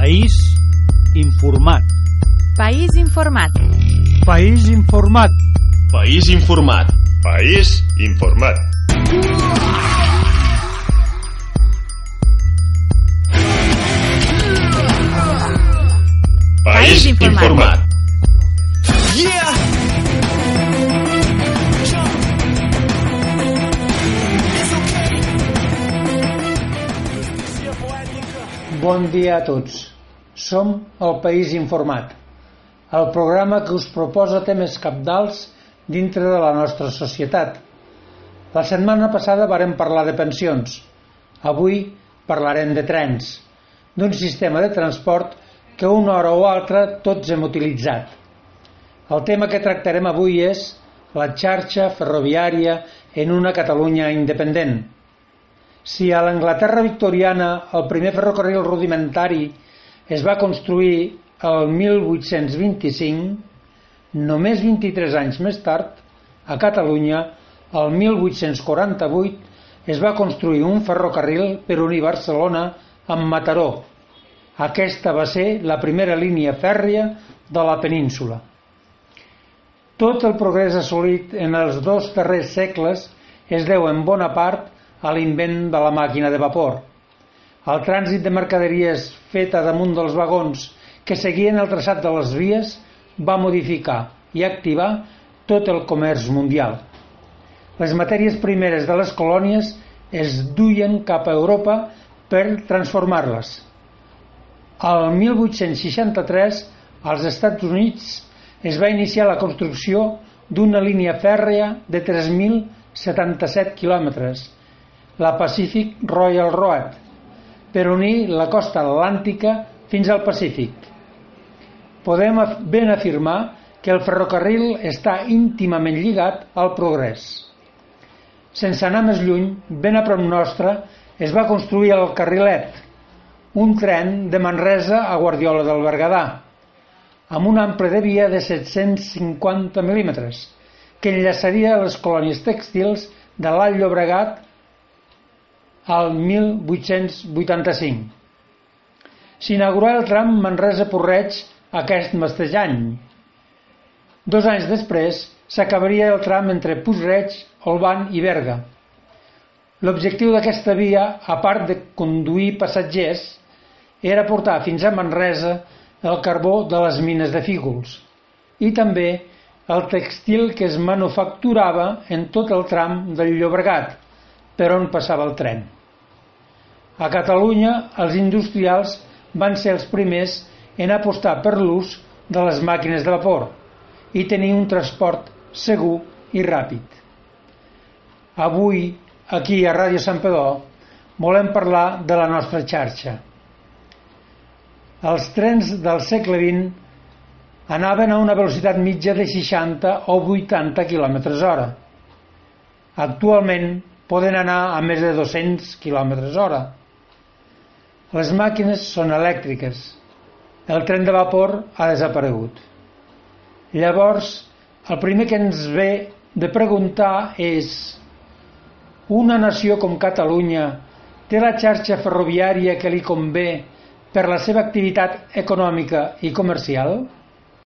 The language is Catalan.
País informat. País informat. País informat. País informat. País informat. País informat. informat. Bon dia a tots. Som el País Informat, el programa que us proposa temes capdals dintre de la nostra societat. La setmana passada vàrem parlar de pensions. Avui parlarem de trens, d'un sistema de transport que una hora o altra tots hem utilitzat. El tema que tractarem avui és la xarxa ferroviària en una Catalunya independent. Si a l'Anglaterra victoriana el primer ferrocarril rudimentari es va construir el 1825, només 23 anys més tard, a Catalunya, el 1848, es va construir un ferrocarril per unir Barcelona amb Mataró. Aquesta va ser la primera línia fèrria de la península. Tot el progrés assolit en els dos darrers segles es deu en bona part a l'invent de la màquina de vapor. El trànsit de mercaderies fet a damunt dels vagons que seguien el traçat de les vies va modificar i activar tot el comerç mundial. Les matèries primeres de les colònies es duien cap a Europa per transformar-les. Al 1863, als Estats Units, es va iniciar la construcció d'una línia fèrrea de 3.077 quilòmetres, la Pacific Royal Road, per unir la costa atlàntica fins al Pacífic. Podem ben afirmar que el ferrocarril està íntimament lligat al progrés. Sense anar més lluny, ben a prop nostre, es va construir el Carrilet, un tren de Manresa a Guardiola del Berguedà, amb un ample de via de 750 mil·límetres, que enllaçaria les colònies tèxtils de l'Alt Llobregat al 1885. S'inaugurà el tram Manresa-Porreig aquest mateix any. Dos anys després s'acabaria el tram entre Puigreig, Olban i Berga. L'objectiu d'aquesta via, a part de conduir passatgers, era portar fins a Manresa el carbó de les mines de fígols i també el textil que es manufacturava en tot el tram del Llobregat, per on passava el tren. A Catalunya, els industrials van ser els primers en apostar per l'ús de les màquines de vapor i tenir un transport segur i ràpid. Avui, aquí a Ràdio Sant Pedó, volem parlar de la nostra xarxa. Els trens del segle XX anaven a una velocitat mitja de 60 o 80 km hora. Actualment poden anar a més de 200 km hora. Les màquines són elèctriques. El tren de vapor ha desaparegut. Llavors, el primer que ens ve de preguntar és una nació com Catalunya té la xarxa ferroviària que li convé per la seva activitat econòmica i comercial?